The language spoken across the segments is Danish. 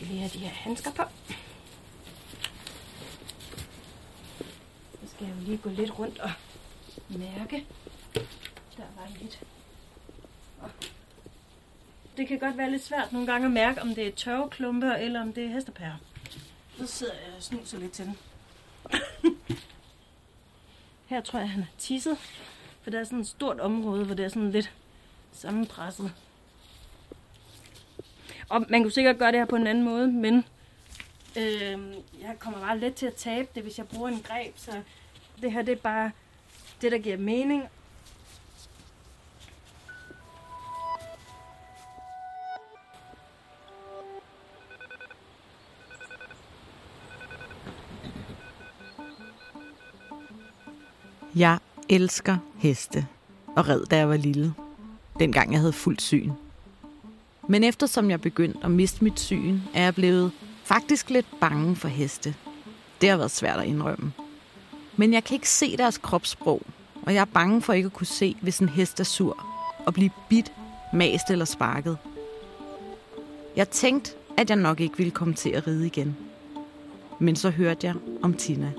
skal lige have de her handsker på. Så skal jeg jo lige gå lidt rundt og mærke. Der var lidt. Det kan godt være lidt svært nogle gange at mærke, om det er tørveklumper eller om det er hestepærer. Så sidder jeg og snuser lidt til den. Her tror jeg, han har tisset. For der er sådan et stort område, hvor det er sådan lidt sammenpresset. Og man kunne sikkert gøre det her på en anden måde, men øh, jeg kommer bare let til at tabe det, hvis jeg bruger en greb. Så det her det er bare det, der giver mening. Jeg elsker heste og red, da jeg var lille. Dengang jeg havde fuldt syn. Men eftersom jeg begyndte at miste mit syn, er jeg blevet faktisk lidt bange for heste. Det har været svært at indrømme. Men jeg kan ikke se deres kropssprog, og jeg er bange for ikke at kunne se, hvis en hest er sur, og blive bidt, mast eller sparket. Jeg tænkte, at jeg nok ikke ville komme til at ride igen. Men så hørte jeg om Tina.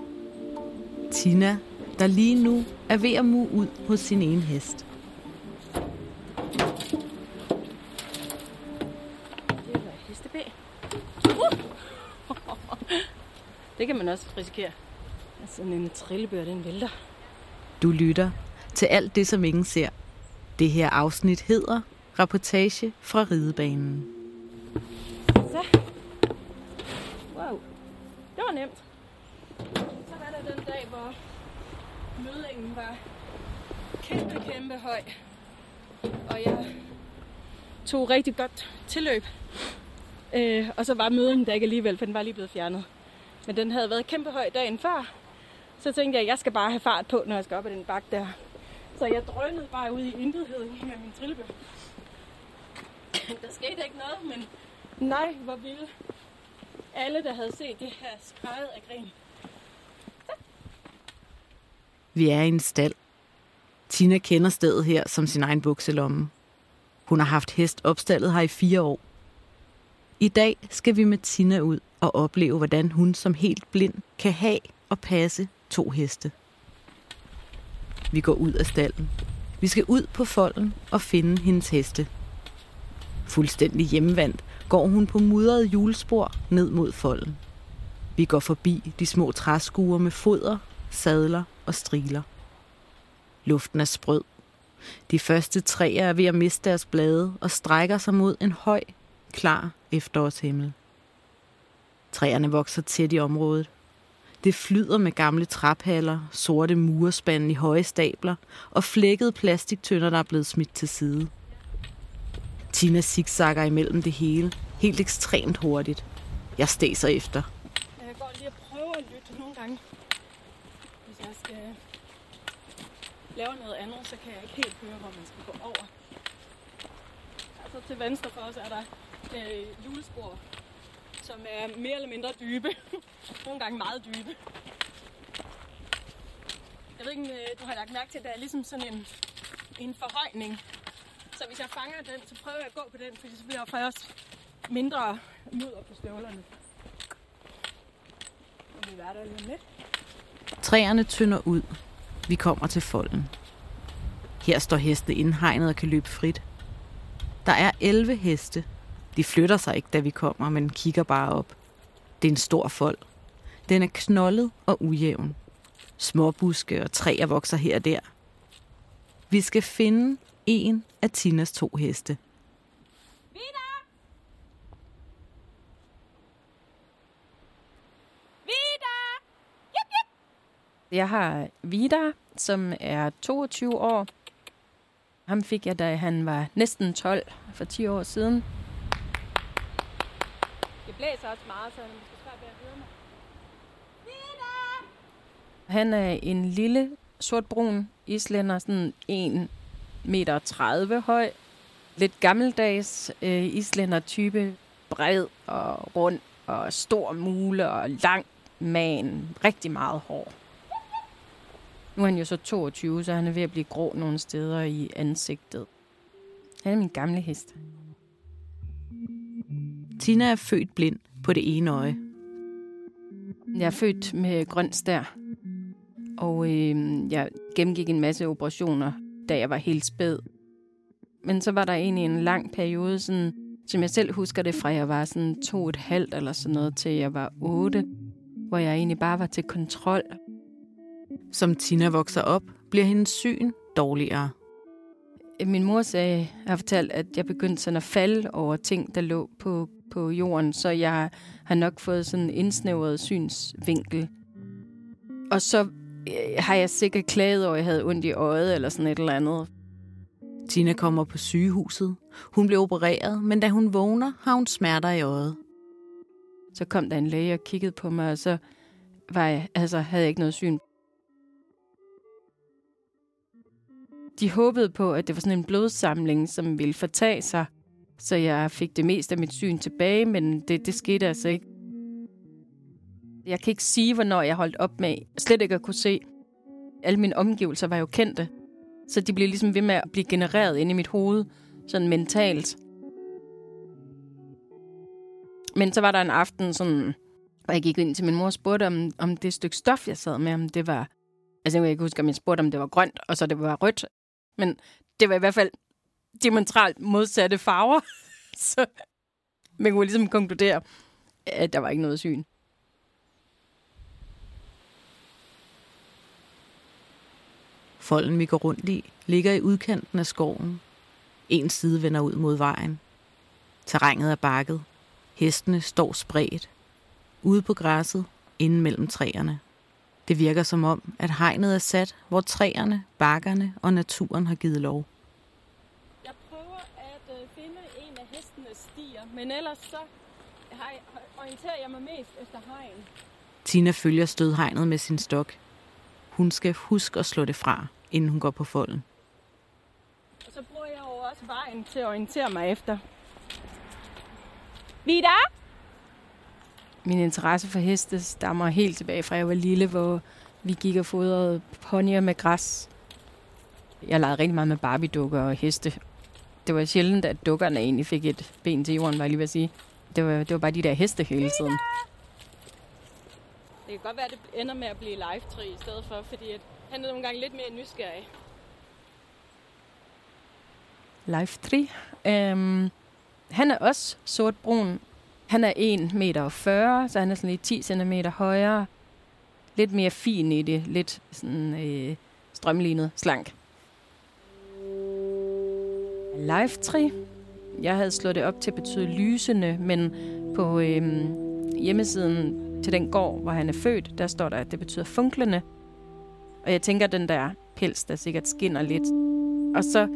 Tina, der lige nu er ved at mu ud hos sin ene hest. Det var hestebæ. Det kan man også risikere. Sådan en trillebør, den vælter. Du lytter til alt det, som ingen ser. Det her afsnit hedder Rapportage fra ridebanen. Så. Wow. Det var nemt. Så var der den dag, hvor mødingen var kæmpe, kæmpe høj. Og jeg tog rigtig godt tilløb. Øh, og så var mødingen der ikke alligevel, for den var lige blevet fjernet. Men den havde været kæmpe høj dagen før. Så tænkte jeg, at jeg skal bare have fart på, når jeg skal op ad den bakke der. Så jeg drønede bare ud i intetheden med min trillebør. Der skete ikke noget, men nej, hvor vilde. Alle, der havde set det her, skrejet af grin. Vi er i en stald. Tina kender stedet her som sin egen bukselomme. Hun har haft hest opstallet her i fire år. I dag skal vi med Tina ud og opleve, hvordan hun som helt blind kan have og passe to heste. Vi går ud af stallen. Vi skal ud på folden og finde hendes heste. Fuldstændig hjemvandt går hun på mudrede hjulspor ned mod folden. Vi går forbi de små træskuer med foder, sadler og striler. Luften er sprød. De første træer er ved at miste deres blade og strækker sig mod en høj, klar efterårshimmel. Træerne vokser tæt i området. Det flyder med gamle traphaller, sorte murespanden i høje stabler og flækkede plastiktønder, der er blevet smidt til side. Tina zigzagger imellem det hele, helt ekstremt hurtigt. Jeg stæser efter. Jeg kan godt lige at prøve at lytte nogle gange. Hvis jeg skal lave noget andet, så kan jeg ikke helt høre, hvor man skal gå over. Altså til venstre for os er der øh, julespor som er mere eller mindre dybe. nogle gange meget dybe. Jeg ved ikke, om øh, du har lagt mærke til, at der er ligesom sådan en, en forhøjning. Så hvis jeg fanger den, så prøver jeg at gå på den, fordi så bliver jeg først mindre mudder på støvlerne. Og vi er der lige lidt. Træerne tynder ud. Vi kommer til folden. Her står hestene indhegnet og kan løbe frit. Der er 11 heste. De flytter sig ikke, da vi kommer, men kigger bare op. Det er en stor fold. Den er knoldet og ujævn. Småbuske og træer vokser her og der. Vi skal finde en af Tinas to heste. Vida! Vida! Jup, jup! Jeg har Vida, som er 22 år. Ham fik jeg, da han var næsten 12 for 10 år siden. Blæser også meget, så er måske svært ved at høre mig. Han er en lille sortbrun islænder, sådan 1 meter 30 høj. Lidt gammeldags øh, islænder-type. Bred og rund og stor mule og lang man. Rigtig meget hår. Nu er han jo så 22, så han er ved at blive grå nogle steder i ansigtet. Han er min gamle hest. Tina er født blind, på det ene øje. Jeg er født med grøn stær, og øh, jeg gennemgik en masse operationer, da jeg var helt spæd. Men så var der egentlig en lang periode, sådan, som jeg selv husker det, fra jeg var sådan to et halvt eller sådan noget, til jeg var otte, hvor jeg egentlig bare var til kontrol. Som Tina vokser op, bliver hendes syn dårligere. Min mor sagde, har fortalt, at jeg begyndte sådan at falde over ting, der lå på, på jorden, så jeg har nok fået sådan en indsnævret synsvinkel. Og så øh, har jeg sikkert klaget over, at jeg havde ondt i øjet eller sådan et eller andet. Tina kommer på sygehuset. Hun bliver opereret, men da hun vågner, har hun smerter i øjet. Så kom der en læge og kiggede på mig, og så var jeg, altså, havde jeg ikke noget syn. De håbede på, at det var sådan en blodsamling, som ville fortage sig, så jeg fik det meste af mit syn tilbage, men det, det skete altså ikke. Jeg kan ikke sige, hvornår jeg holdt op med slet ikke at kunne se. Alle mine omgivelser var jo kendte, så de blev ligesom ved med at blive genereret inde i mit hoved, sådan mentalt. Men så var der en aften, sådan, hvor jeg gik ind til min mor og spurgte, om, om det stykke stof, jeg sad med, om det var... Altså, jeg kan ikke huske, om jeg spurgte, om det var grønt, og så det var rødt. Men det var i hvert fald diametralt modsatte farver. så man kunne ligesom konkludere, at der var ikke noget syn. Folden, vi går rundt i, ligger i udkanten af skoven. En side vender ud mod vejen. Terrænet er bakket. Hestene står spredt. Ude på græsset, inden mellem træerne. Det virker som om, at hegnet er sat, hvor træerne, bakkerne og naturen har givet lov. Jeg prøver at øh, finde en af hestenes stier, men ellers så orienterer jeg mig mest efter hegn. Tina følger stødhegnet med sin stok. Hun skal huske at slå det fra, inden hun går på folden. Og så bruger jeg jo også vejen til at orientere mig efter. Vida? Min interesse for heste stammer helt tilbage fra jeg var lille, hvor vi gik og fodrede ponyer med græs. Jeg legede rigtig meget med Barbie-dukker og heste. Det var sjældent, at dukkerne egentlig fik et ben til jorden, var jeg lige ved at sige. Det var, det var bare de der heste hele tiden. Det kan godt være, at det ender med at blive live i stedet for, fordi at han er nogle gange lidt mere nysgerrig. Live 3. Um, han er også sortbrun. Han er 1,40 meter så han er sådan lidt 10 cm højere. Lidt mere fin i det. Lidt sådan øh, strømlignet, slank. Life Tree. Jeg havde slået det op til at betyde lysende, men på øh, hjemmesiden til den gård, hvor han er født, der står der, at det betyder funklende. Og jeg tænker, den der pels, der sikkert skinner lidt. Og så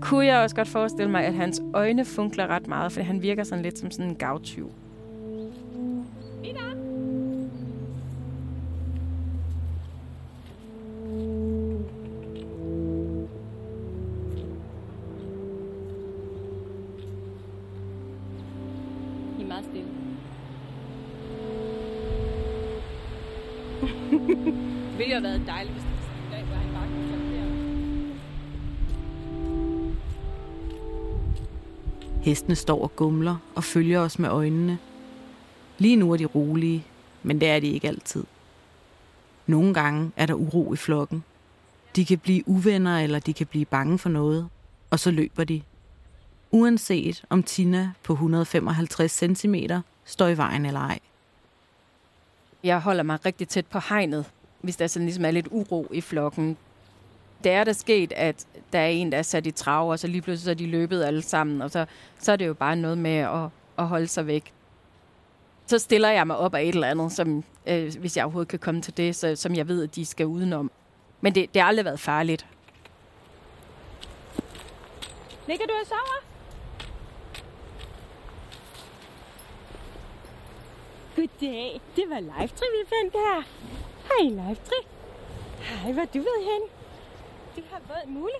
kunne jeg også godt forestille mig, at hans øjne funkler ret meget, for han virker sådan lidt som sådan en gavtyv. Det ville jo have været dejligt, hvis Hestene står og gumler og følger os med øjnene. Lige nu er de rolige, men det er de ikke altid. Nogle gange er der uro i flokken. De kan blive uvenner, eller de kan blive bange for noget, og så løber de. Uanset om Tina på 155 cm står i vejen eller ej. Jeg holder mig rigtig tæt på hegnet, hvis der sådan ligesom er lidt uro i flokken. Det er der sket, at der er en, der er sat i trav, og så lige pludselig så er de løbet alle sammen, og så, så er det jo bare noget med at, at holde sig væk. Så stiller jeg mig op af et eller andet, som, øh, hvis jeg overhovedet kan komme til det, så, som jeg ved, at de skal udenom. Men det, det har aldrig været farligt. Ligger du og sover? Goddag, det var live vi fandt her. Hej live Hej, hvor du ved hen? Du har våd mule.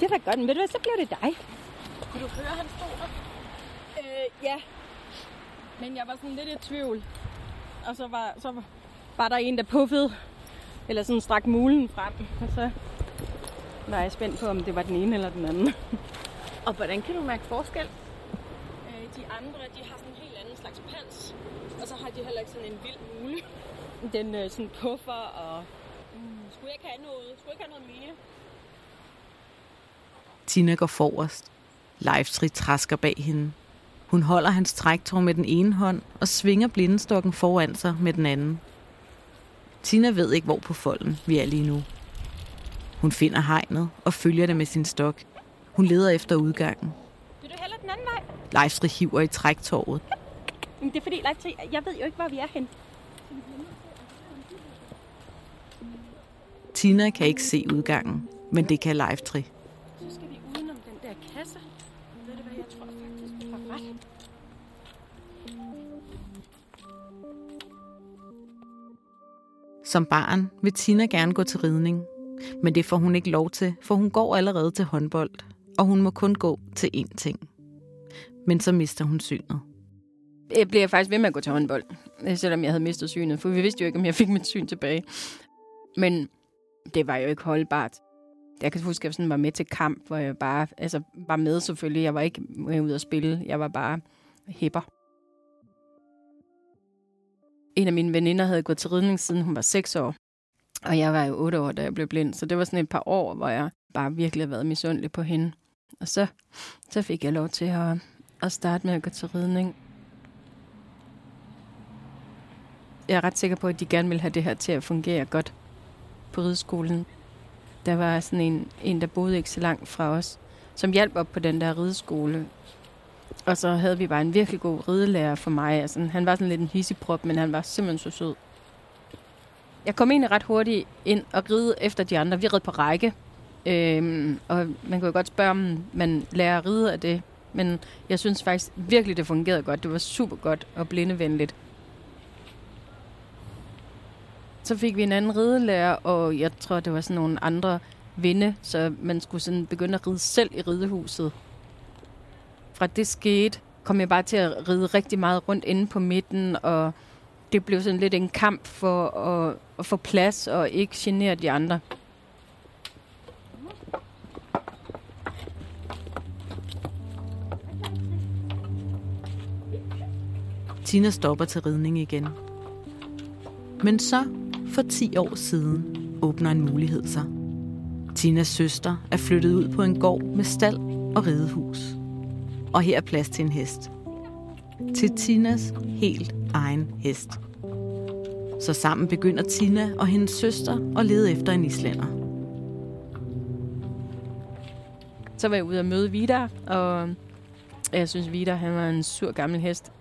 Det er da godt, men ved du hvad, så bliver det dig. Kunne du høre, han stod der? Øh, ja. Men jeg var sådan lidt i tvivl. Og så var, så var, var der en, der puffede, eller sådan strak mulen frem. Og så var jeg spændt på, om det var den ene eller den anden. Og hvordan kan du mærke forskel? Øh, de andre, de har sådan en helt anden slags pels. Og så har de heller ikke sådan en vild mule. Den øh, sådan puffer og... Mm, skulle jeg ikke have noget? Skulle jeg ikke have noget mere? Tina går forrest. Leifstrid træsker bag hende. Hun holder hans træktår med den ene hånd og svinger blindestokken foran sig med den anden. Tina ved ikke, hvor på folden vi er lige nu. Hun finder hegnet og følger det med sin stok. Hun leder efter udgangen. Vil du hellere den anden vej? Leifstrid hiver i træktåret. Men det er fordi, Leif, jeg ved jo ikke, hvor vi er hen. Tina kan ikke se udgangen, men det kan Leifstrid. Så skal vi udenom den der kasse. Ved du hvad, jeg tror faktisk, du har ret. Som barn vil Tina gerne gå til ridning, men det får hun ikke lov til, for hun går allerede til håndbold, og hun må kun gå til én ting. Men så mister hun synet. Jeg bliver faktisk ved med at gå til håndbold, selvom jeg havde mistet synet, for vi vidste jo ikke, om jeg fik mit syn tilbage. Men det var jo ikke holdbart. Jeg kan huske, at jeg sådan var med til kamp, hvor jeg bare altså, var med selvfølgelig. Jeg var ikke øh, ude at spille. Jeg var bare hæpper. En af mine veninder havde gået til ridning, siden hun var 6 år. Og jeg var jo 8 år, da jeg blev blind. Så det var sådan et par år, hvor jeg bare virkelig havde været misundelig på hende. Og så, så fik jeg lov til at, at starte med at gå til ridning. Jeg er ret sikker på, at de gerne vil have det her til at fungere godt på rideskolen. Der var sådan en, en, der boede ikke så langt fra os, som hjalp op på den der rideskole. Og så havde vi bare en virkelig god ridelærer for mig. Altså, han var sådan lidt en hisseprop, men han var simpelthen så sød. Jeg kom egentlig ret hurtigt ind og ride efter de andre. Vi red på række. Øhm, og man kunne jo godt spørge, om man lærer at ride af det. Men jeg synes faktisk virkelig, det fungerede godt. Det var super godt og blindevenligt. Så fik vi en anden ridelærer, og jeg tror, det var sådan nogle andre vinde, så man skulle sådan begynde at ride selv i ridehuset. Fra det skete, kom jeg bare til at ride rigtig meget rundt inde på midten, og det blev sådan lidt en kamp for at, at få plads og ikke genere de andre. Tina stopper til ridning igen. Men så, for 10 år siden, åbner en mulighed sig. Tinas søster er flyttet ud på en gård med stald og ridehus. Og her er plads til en hest. Til Tinas helt egen hest. Så sammen begynder Tina og hendes søster at lede efter en islænder. Så var jeg ude og møde Vidar, og jeg synes, Vidar han var en sur gammel hest.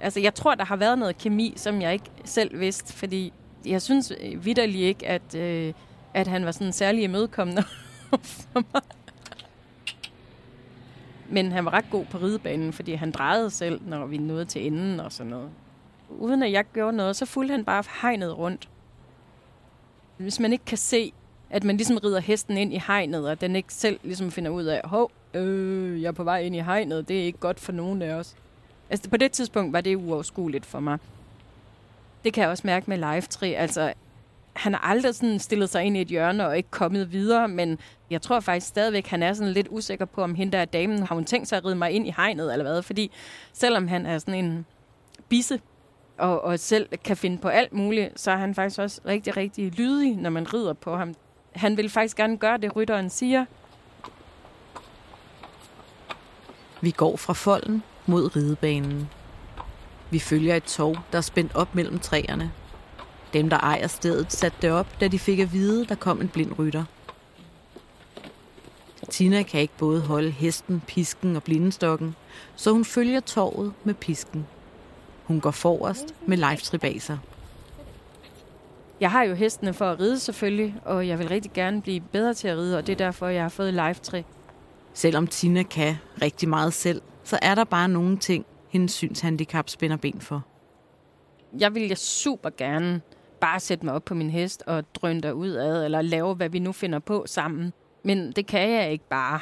Altså, jeg tror, der har været noget kemi, som jeg ikke selv vidste, fordi jeg synes øh, vidderlig ikke, at, øh, at han var sådan særlig imødekommende for mig. Men han var ret god på ridebanen, fordi han drejede selv, når vi nåede til enden og sådan noget. Uden at jeg gjorde noget, så fulgte han bare hegnet rundt. Hvis man ikke kan se, at man ligesom rider hesten ind i hegnet, og den ikke selv ligesom finder ud af, hov, øh, jeg er på vej ind i hegnet, det er ikke godt for nogen af os. Altså, på det tidspunkt var det uoverskueligt for mig. Det kan jeg også mærke med live 3. Altså, han har aldrig sådan stillet sig ind i et hjørne og ikke kommet videre, men jeg tror faktisk stadigvæk, han er sådan lidt usikker på, om hende der damen, har hun tænkt sig at ride mig ind i hegnet eller hvad, fordi selvom han er sådan en bisse, og, og selv kan finde på alt muligt, så er han faktisk også rigtig, rigtig lydig, når man rider på ham. Han vil faktisk gerne gøre det, rytteren siger. Vi går fra folden mod ridebanen. Vi følger et tog, der er spændt op mellem træerne. Dem, der ejer stedet, satte det op, da de fik at vide, der kom en blind rytter. Tina kan ikke både holde hesten, pisken og blindestokken, så hun følger torvet med pisken. Hun går forrest med sig. Jeg har jo hestene for at ride selvfølgelig, og jeg vil rigtig gerne blive bedre til at ride, og det er derfor, jeg har fået live. Selvom Tina kan rigtig meget selv, så er der bare nogle ting, hendes synshandicap spænder ben for. Jeg vil jeg super gerne bare sætte mig op på min hest og drøne ud ad, eller lave, hvad vi nu finder på sammen. Men det kan jeg ikke bare.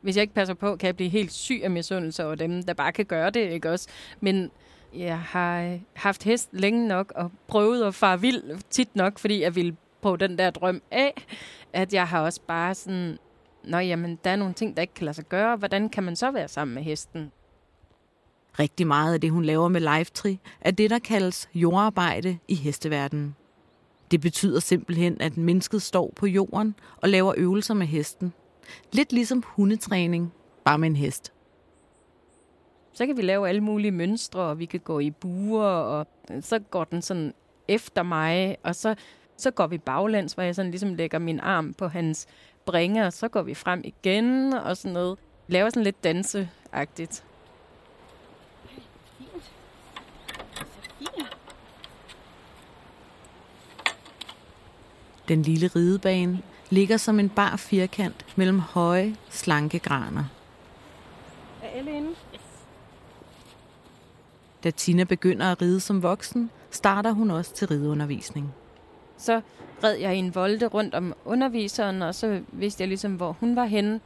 Hvis jeg ikke passer på, kan jeg blive helt syg af misundelse over dem, der bare kan gøre det, ikke også? Men jeg har øh, haft hest længe nok og prøvet at fare vild tit nok, fordi jeg ville på den der drøm af, at jeg har også bare sådan Nå jamen, der er nogle ting, der ikke kan lade sig gøre. Hvordan kan man så være sammen med hesten? Rigtig meget af det, hun laver med Lifetri, er det, der kaldes jordarbejde i hesteverdenen. Det betyder simpelthen, at mennesket står på jorden og laver øvelser med hesten. Lidt ligesom hundetræning, bare med en hest. Så kan vi lave alle mulige mønstre, og vi kan gå i buer, og så går den sådan efter mig, og så, så går vi baglæns, hvor jeg sådan ligesom lægger min arm på hans bringer, og så går vi frem igen, og sådan noget. Laver sådan lidt danseagtigt. Den lille ridebane ligger som en bar firkant mellem høje, slanke graner. Er alle inde? Da Tina begynder at ride som voksen, starter hun også til rideundervisning. Så red jeg i en volde rundt om underviseren, og så vidste jeg ligesom, hvor hun var henne.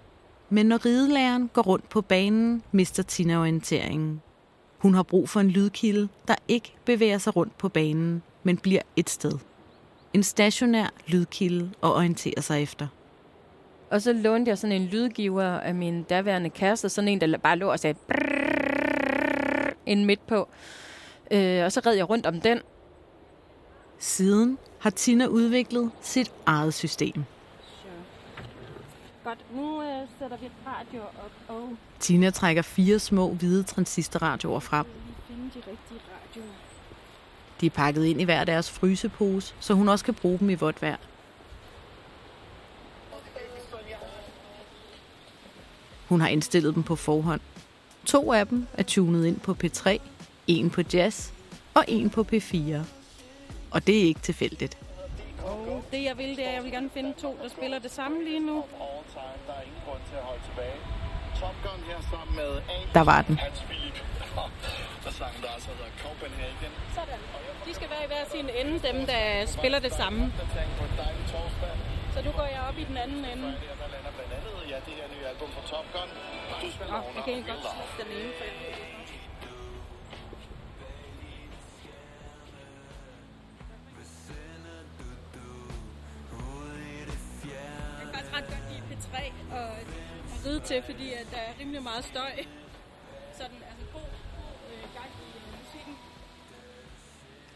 Men når ridelæreren går rundt på banen, mister Tina orienteringen. Hun har brug for en lydkilde, der ikke bevæger sig rundt på banen, men bliver et sted. En stationær lydkilde at orientere sig efter. Og så lånte jeg sådan en lydgiver af min daværende kæreste, sådan en, der bare lå og sagde en midt på. Øh, og så red jeg rundt om den. Siden har Tina udviklet sit eget system. Godt, nu øh, sætter vi radio op, og Tina trækker fire små hvide transistorradioer frem. vi finde de rigtige radioer. De er pakket ind i hver deres frysepose, så hun også kan bruge dem i vådt vejr. Hun har indstillet dem på forhånd. To af dem er tunet ind på P3, en på jazz og en på P4. Og det er ikke tilfældigt. Og det jeg vil, det er, at jeg vil gerne finde to, der spiller det samme lige nu. all time. Der er ingen grund til at holde tilbage. Top Gun her sammen med A. Der var den. Philip. Der sang der altså hedder Copenhagen. Sådan. De skal være i hver sin ende, dem der spiller det samme. Så nu går jeg op i den anden ende. Her der lander blandt andet ja, det her nye album fra Top Gun. Du spiller Nå, jeg kan ikke godt slutte den ene, for jeg kan ret godt lide P3 og ride til, fordi at der er rimelig meget støj. Sådan, altså god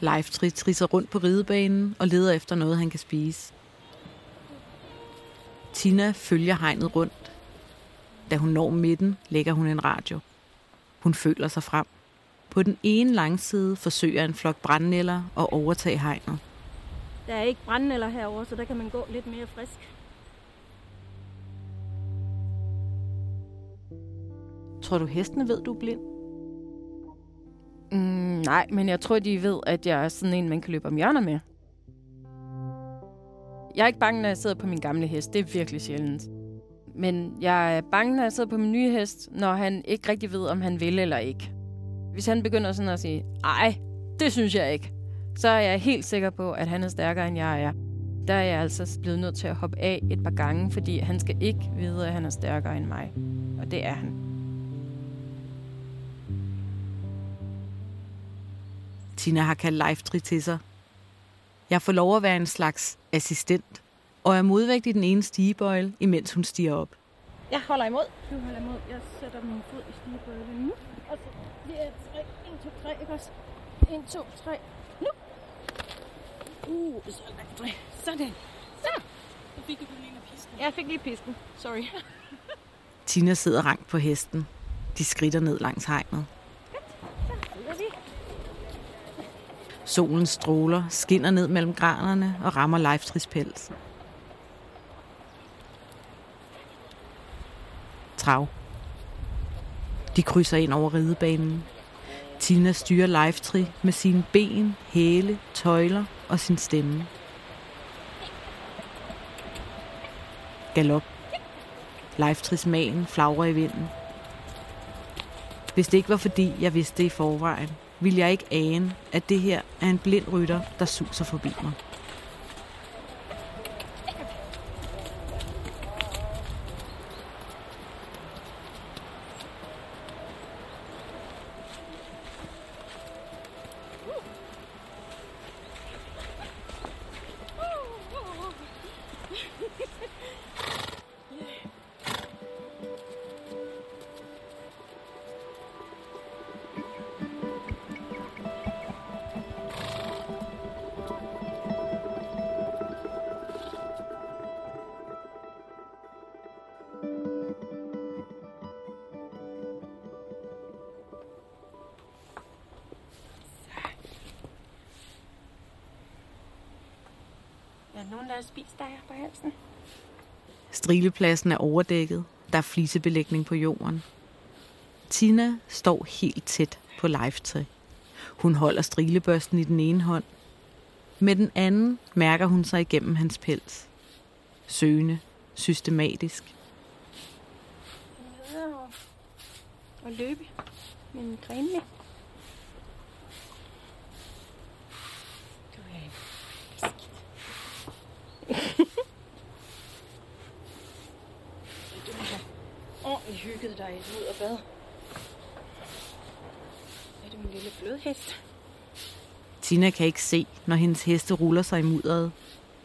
Leif trisser rundt på ridebanen og leder efter noget, han kan spise. Tina følger hegnet rundt. Da hun når midten, lægger hun en radio. Hun føler sig frem. På den ene langside forsøger en flok brændnælder at overtage hegnet. Der er ikke brændenælder herover, så der kan man gå lidt mere frisk. Tror du, hestene ved, du er blind? Mm, nej, men jeg tror, de ved, at jeg er sådan en, man kan løbe om hjørner med. Jeg er ikke bange, når jeg sidder på min gamle hest. Det er virkelig sjældent. Men jeg er bange, når jeg sidder på min nye hest, når han ikke rigtig ved, om han vil eller ikke. Hvis han begynder sådan at sige, ej, det synes jeg ikke, så er jeg helt sikker på, at han er stærkere, end jeg er. Der er jeg altså blevet nødt til at hoppe af et par gange, fordi han skal ikke vide, at han er stærkere end mig. Og det er han. Tina har kaldt Leif til sig. Jeg får lov at være en slags assistent, og er modvægt i den ene stigebøjle, imens hun stiger op. Jeg holder imod. Du holder imod. Jeg sætter min fod i stigebøjlen nu. Og så det er 3. 1, 2, 3, ikke også? 1, 2, 3. Nu! Uh, så drej. Sådan. Så! Så fik du af pisken. Jeg fik lige pisken. Sorry. Tina sidder rank på hesten. De skrider ned langs hegnet. Så vi. Solen stråler, skinner ned mellem granerne og rammer Leiftris pels. Trav. De krydser ind over ridebanen. Tina styrer Leiftri med sine ben, hæle, tøjler og sin stemme. Galop. Leiftris magen flagrer i vinden. Hvis det ikke var fordi, jeg vidste det i forvejen, ville jeg ikke ane, at det her er en blind rytter, der suser forbi mig. Der har spist dig på halsen. Strilepladsen er overdækket. Der er flisebelægning på jorden. Tina står helt tæt på Leiftre. Hun holder strilebørsten i den ene hånd. Med den anden mærker hun sig igennem hans pels. Søgende, systematisk. Og, løbe med. Du er Du må have hygget dig ud og bad. Er du min lille blødhest? Tina kan ikke se, når hendes heste ruller sig i mudderet,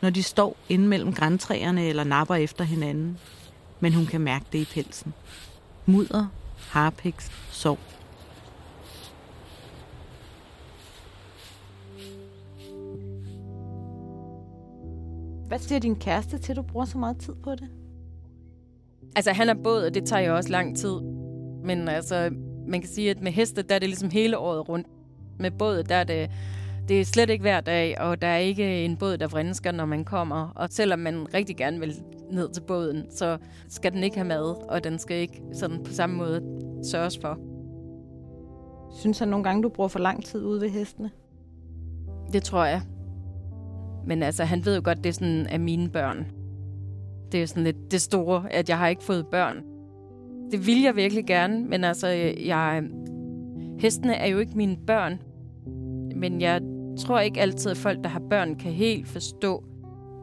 når de står inde mellem græntræerne eller napper efter hinanden. Men hun kan mærke det i pelsen. Mudder, harpiks, sov. Hvad siger din kæreste til, at du bruger så meget tid på det? Altså, han er båd, og det tager jo også lang tid. Men altså, man kan sige, at med heste, der er det ligesom hele året rundt. Med båd, der er det, det er slet ikke hver dag, og der er ikke en båd, der vrinsker, når man kommer. Og selvom man rigtig gerne vil ned til båden, så skal den ikke have mad, og den skal ikke sådan på samme måde sørges for. Synes han nogle gange, du bruger for lang tid ude ved hestene? Det tror jeg. Men altså, han ved jo godt, det er sådan af mine børn. Det er sådan lidt det store, at jeg har ikke fået børn. Det vil jeg virkelig gerne, men altså, jeg, hestene er jo ikke mine børn. Men jeg tror ikke altid, at folk, der har børn, kan helt forstå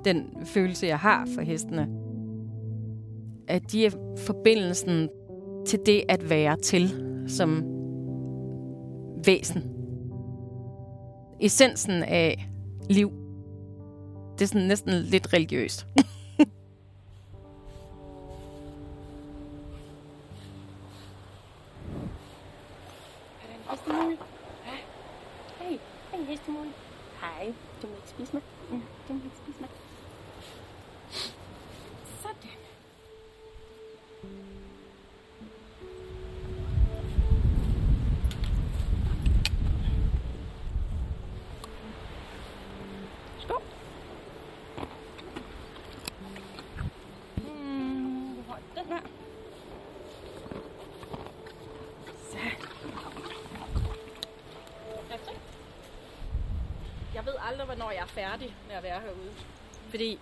den følelse, jeg har for hestene. At de er forbindelsen til det at være til som væsen. Essensen af liv. Det er sådan næsten lidt religiøst. Hestemul. Hej. Hej, hestemul. Hej. Du må ikke spise mig. Ja, du må ikke spise mig. Hvornår jeg er færdig med at være herude. Fordi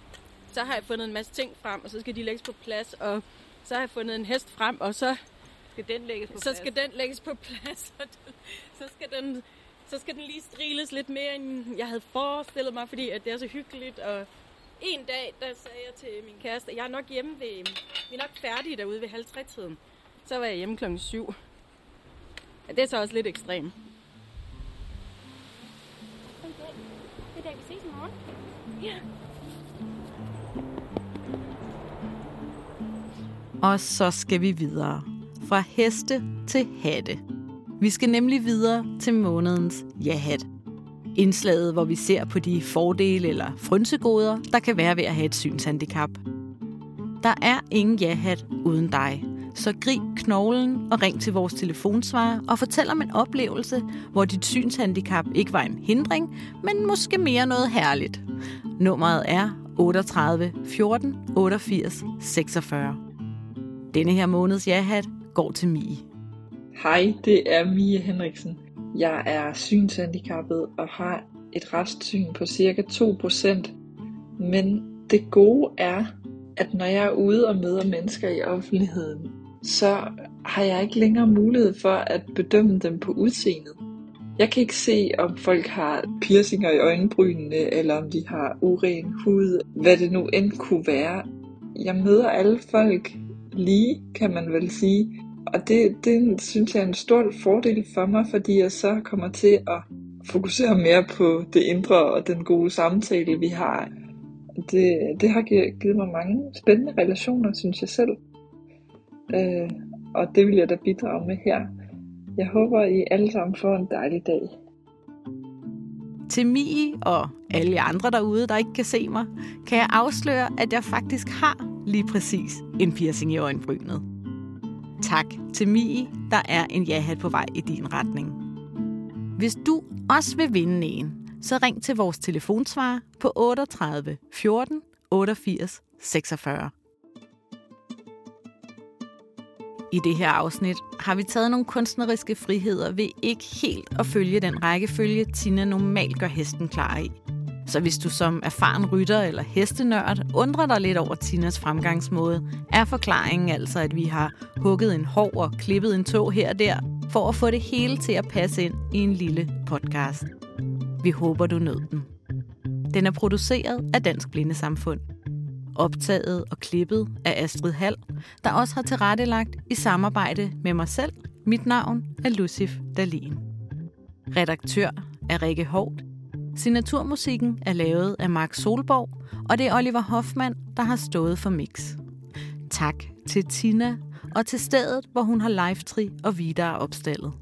så har jeg fundet en masse ting frem, og så skal de lægges på plads, og så har jeg fundet en hest frem, og så Skal den lægges på så plads? skal den lægges på plads, og den- så skal den, så skal den lige striles lidt mere, end jeg havde forestillet mig, fordi at det er så hyggeligt. Og en dag, der sagde jeg til min kæreste, at jeg er nok hjemme ved, vi er nok færdige derude ved halv tre-tiden. Så var jeg hjemme klokken syv. Ja, det er så også lidt ekstremt. I er dag, vi ses i morgen. Ja. Og så skal vi videre. Fra heste til hatte. Vi skal nemlig videre til månedens ja-hat. Indslaget, hvor vi ser på de fordele eller frynsegoder, der kan være ved at have et synshandicap. Der er ingen ja-hat uden dig. Så grib knoglen og ring til vores telefonsvarer og fortæl om en oplevelse, hvor dit synshandicap ikke var en hindring, men måske mere noget herligt. Nummeret er 38 14 88 46. Denne her måneds ja-hat går til Mie. Hej, det er Mie Henriksen. Jeg er synshandicappet og har et restsyn på cirka 2%. Men det gode er, at når jeg er ude og møder mennesker i offentligheden, så har jeg ikke længere mulighed for at bedømme dem på udseendet. Jeg kan ikke se, om folk har piercinger i øjenbrynene, eller om de har uren hud, hvad det nu end kunne være. Jeg møder alle folk lige, kan man vel sige. Og det, det synes jeg er en stor fordel for mig, fordi jeg så kommer til at fokusere mere på det indre og den gode samtale, vi har. Det, det har givet, mig mange spændende relationer, synes jeg selv. Øh, og det vil jeg da bidrage med her. Jeg håber, I alle sammen får en dejlig dag. Til Mie og alle jer andre derude, der ikke kan se mig, kan jeg afsløre, at jeg faktisk har lige præcis en piercing i øjenbrynet. Tak til Mie, der er en ja-hat på vej i din retning. Hvis du også vil vinde en, så ring til vores telefonsvarer på 38 14 88 46. I det her afsnit har vi taget nogle kunstneriske friheder ved ikke helt at følge den rækkefølge, Tina normalt gør hesten klar i. Så hvis du som erfaren rytter eller hestenørd undrer dig lidt over Tinas fremgangsmåde, er forklaringen altså, at vi har hugget en hår og klippet en tog her og der, for at få det hele til at passe ind i en lille podcast. Vi håber, du nød den. Den er produceret af Dansk Blindesamfund. Optaget og klippet af Astrid Hall, der også har tilrettelagt i samarbejde med mig selv. Mit navn er Lucif Dalin. Redaktør er Rikke Hård. Signaturmusikken er lavet af Mark Solborg, og det er Oliver Hoffmann, der har stået for mix. Tak til Tina og til stedet, hvor hun har live og videre opstillet.